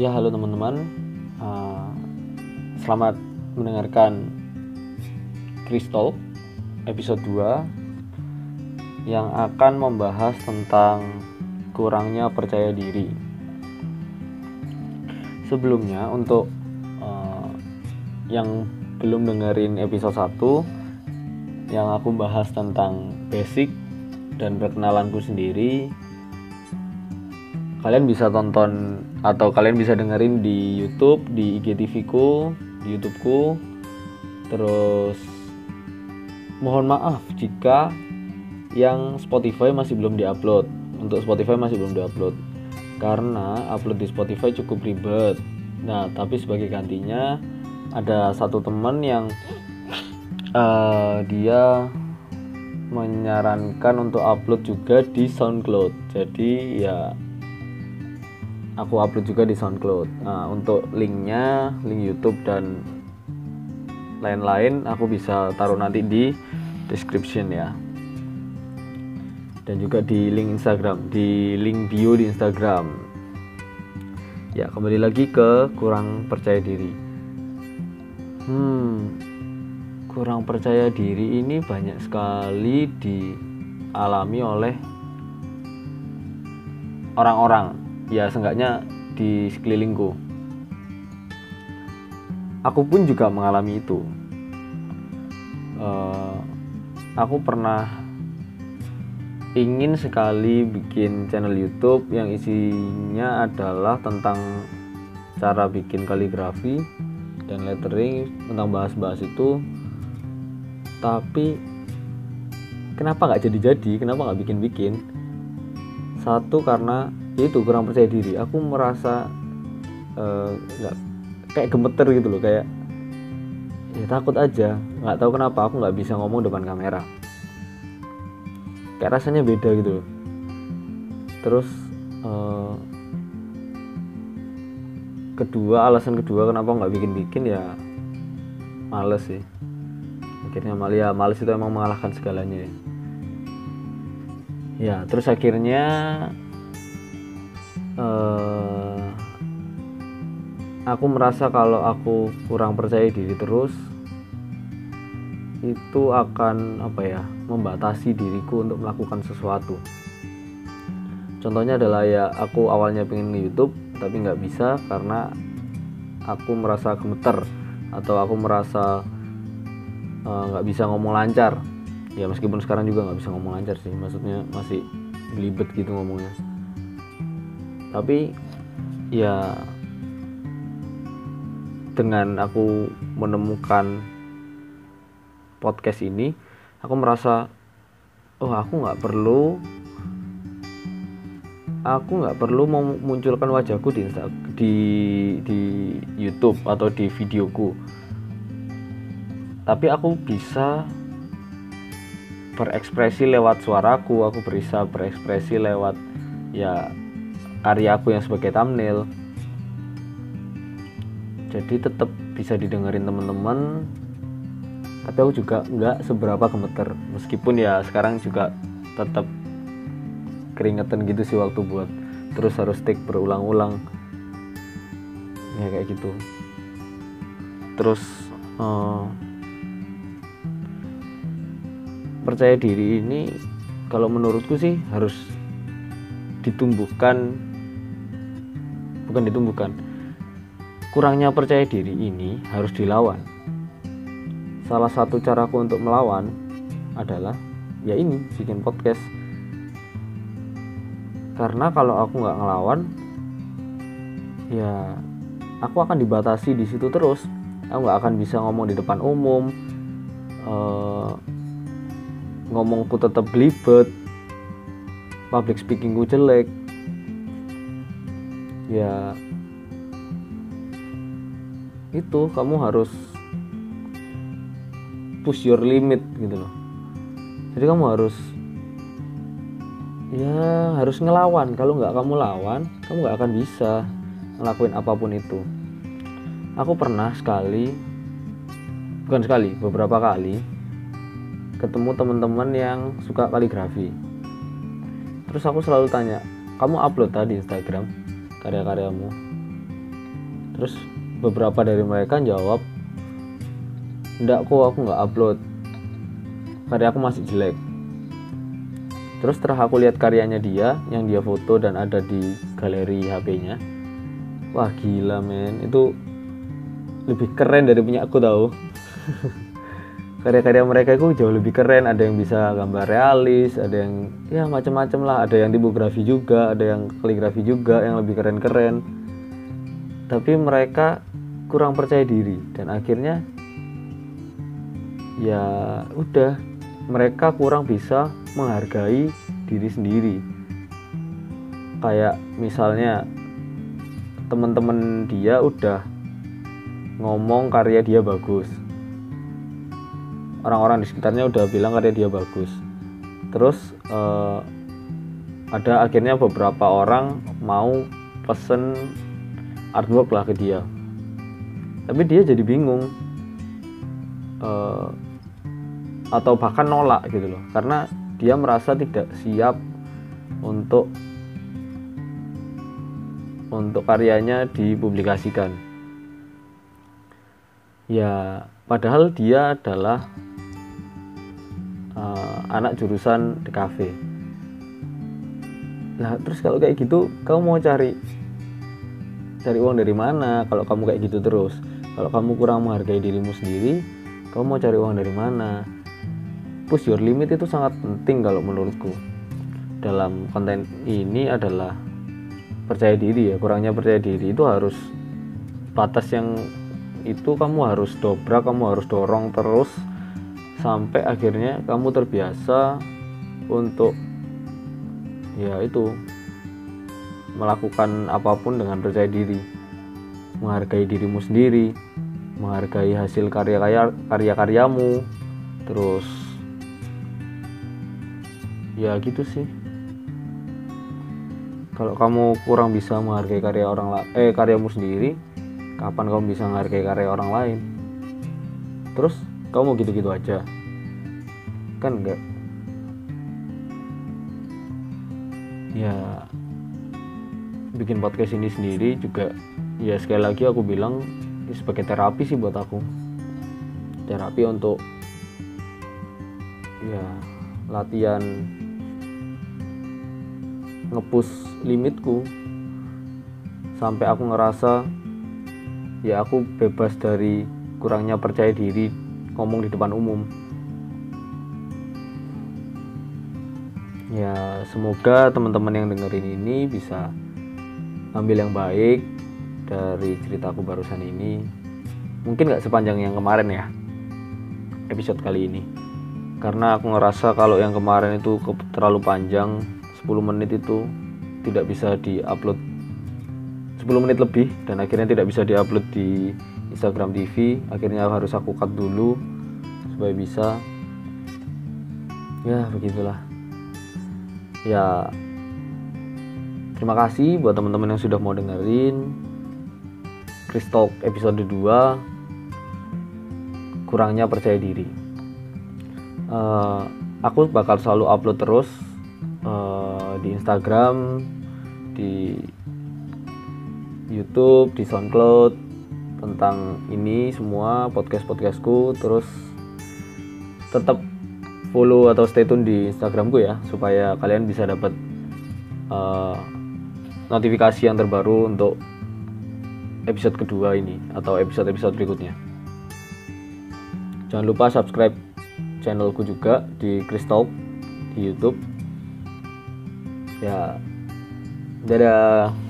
Ya halo teman-teman. Uh, Selamat mendengarkan Crystal episode 2 Yang akan membahas tentang kurangnya percaya diri. Sebelumnya untuk uh, yang belum dengerin episode 1 Yang aku bahas tentang basic dan perkenalanku sendiri kalian bisa tonton atau kalian bisa dengerin di YouTube, di IGTV ku, di YouTube ku. Terus mohon maaf jika yang Spotify masih belum diupload. Untuk Spotify masih belum diupload karena upload di Spotify cukup ribet. Nah, tapi sebagai gantinya ada satu teman yang uh, dia menyarankan untuk upload juga di SoundCloud. Jadi ya aku upload juga di SoundCloud. Nah, untuk linknya, link YouTube dan lain-lain aku bisa taruh nanti di description ya. Dan juga di link Instagram, di link bio di Instagram. Ya, kembali lagi ke kurang percaya diri. Hmm, kurang percaya diri ini banyak sekali dialami oleh orang-orang ya seenggaknya di sekelilingku. Aku pun juga mengalami itu. Uh, aku pernah ingin sekali bikin channel YouTube yang isinya adalah tentang cara bikin kaligrafi dan lettering tentang bahas-bahas itu. Tapi kenapa nggak jadi-jadi? Kenapa nggak bikin-bikin? Satu karena itu kurang percaya diri. Aku merasa eh, nggak uh, kayak gemeter gitu loh kayak ya takut aja nggak tahu kenapa aku nggak bisa ngomong depan kamera. Kayak rasanya beda gitu loh. Terus uh, kedua alasan kedua kenapa nggak bikin bikin ya males sih. Akhirnya mal ya males itu emang mengalahkan segalanya ya. Ya terus akhirnya uh, aku merasa kalau aku kurang percaya diri terus itu akan apa ya membatasi diriku untuk melakukan sesuatu. Contohnya adalah ya aku awalnya pengen di YouTube tapi nggak bisa karena aku merasa gemeter atau aku merasa eh, nggak uh, bisa ngomong lancar. Ya meskipun sekarang juga nggak bisa ngomong lancar sih maksudnya masih belibet gitu ngomongnya tapi ya dengan aku menemukan podcast ini aku merasa oh aku nggak perlu aku nggak perlu memunculkan wajahku di di di YouTube atau di videoku. Tapi aku bisa berekspresi lewat suaraku aku bisa berekspresi lewat ya karyaku yang sebagai thumbnail. Jadi tetap bisa didengerin teman-teman tapi aku juga nggak seberapa gemeter. Meskipun ya sekarang juga tetap keringetan gitu sih waktu buat terus harus take berulang-ulang. Ya kayak gitu. Terus uh, percaya diri ini kalau menurutku sih harus ditumbuhkan bukan ditumbuhkan kurangnya percaya diri ini harus dilawan. Salah satu caraku untuk melawan adalah ya ini bikin podcast. Karena kalau aku nggak ngelawan ya aku akan dibatasi di situ terus. Aku nggak akan bisa ngomong di depan umum uh, ngomongku tetap belibet public speakingku jelek ya. Itu kamu harus push your limit gitu loh. Jadi kamu harus ya harus ngelawan. Kalau nggak kamu lawan kamu nggak akan bisa ngelakuin apa pun itu. Aku pernah sekali bukan sekali beberapa kali ketemu teman-teman yang suka kaligrafi. Terus aku selalu tanya kamu upload tadi Instagram karya-karyamu. Terus beberapa dari mereka jawab enggak kok aku nggak upload. Karya aku masih jelek. Terus setelah aku lihat karyanya dia yang dia foto dan ada di galeri HP-nya wah gila men. Itu lebih keren dari punya aku tahu karya-karya mereka itu jauh lebih keren. Ada yang bisa gambar realis ada yang ya macam-macam lah. Ada yang tipografi juga ada yang kaligrafi juga yang lebih keren-keren. Tapi mereka kurang percaya diri dan akhirnya ya udah mereka kurang bisa menghargai diri sendiri. Kayak misalnya teman-teman dia udah ngomong karya dia bagus orang-orang di sekitarnya udah bilang karya dia bagus. Terus uh, ada akhirnya beberapa orang mau pesen artwork lah ke dia. Tapi dia jadi bingung uh, atau bahkan nolak gitu loh. Karena dia merasa tidak siap untuk untuk karyanya dipublikasikan. Ya padahal dia adalah uh, anak jurusan DKV nah terus kalau kayak gitu kamu mau cari cari uang dari mana? Kalau kamu kayak gitu terus. Kalau kamu kurang menghargai dirimu sendiri kamu mau cari uang dari mana? Push your limit itu sangat penting kalau menurutku. Dalam konten ini adalah percaya diri ya. Kurangnya percaya diri itu harus batas yang itu kamu harus dobrak kamu harus dorong terus sampai akhirnya kamu terbiasa untuk ya itu melakukan apa pun dengan percaya diri. Menghargai dirimu sendiri menghargai hasil karya karya karyamu terus ya gitu sih. Kalau kamu kurang bisa menghargai karya orang lain eh karyamu sendiri kapan kamu bisa menghargai karya orang lain? Terus kamu mau gitu-gitu aja. Kan enggak? Ya bikin podcast ini sendiri juga ya sekali lagi aku bilang sebagai terapi sih buat aku. Terapi untuk ya latihan ngepus limitku. Sampai aku ngerasa ya aku bebas dari kurangnya percaya diri ngomong di depan umum. Ya semoga teman-teman yang dengerin ini bisa ambil yang baik dari ceritaku barusan ini. Mungkin nggak sepanjang yang kemarin ya episode kali ini. Karena aku ngerasa kalau yang kemarin itu terlalu panjang 10 menit itu tidak bisa diupload. 10 menit lebih dan akhirnya tidak bisa diupload di Instagram TV akhirnya harus aku cut dulu supaya bisa. Ya begitulah. Ya terima kasih buat teman-teman yang sudah mau dengerin Kristalk episode 2 kurangnya percaya diri. Uh, aku bakal selalu upload terus uh, di Instagram di YouTube di SoundCloud tentang ini semua podcast podcastku terus tetap follow atau stay tune di Instagramku ya supaya kalian bisa dapat uh, notifikasi yang terbaru untuk episode kedua ini atau episode-episode berikutnya. Jangan lupa subscribe channelku juga di Crystal di YouTube. Ya, dadah.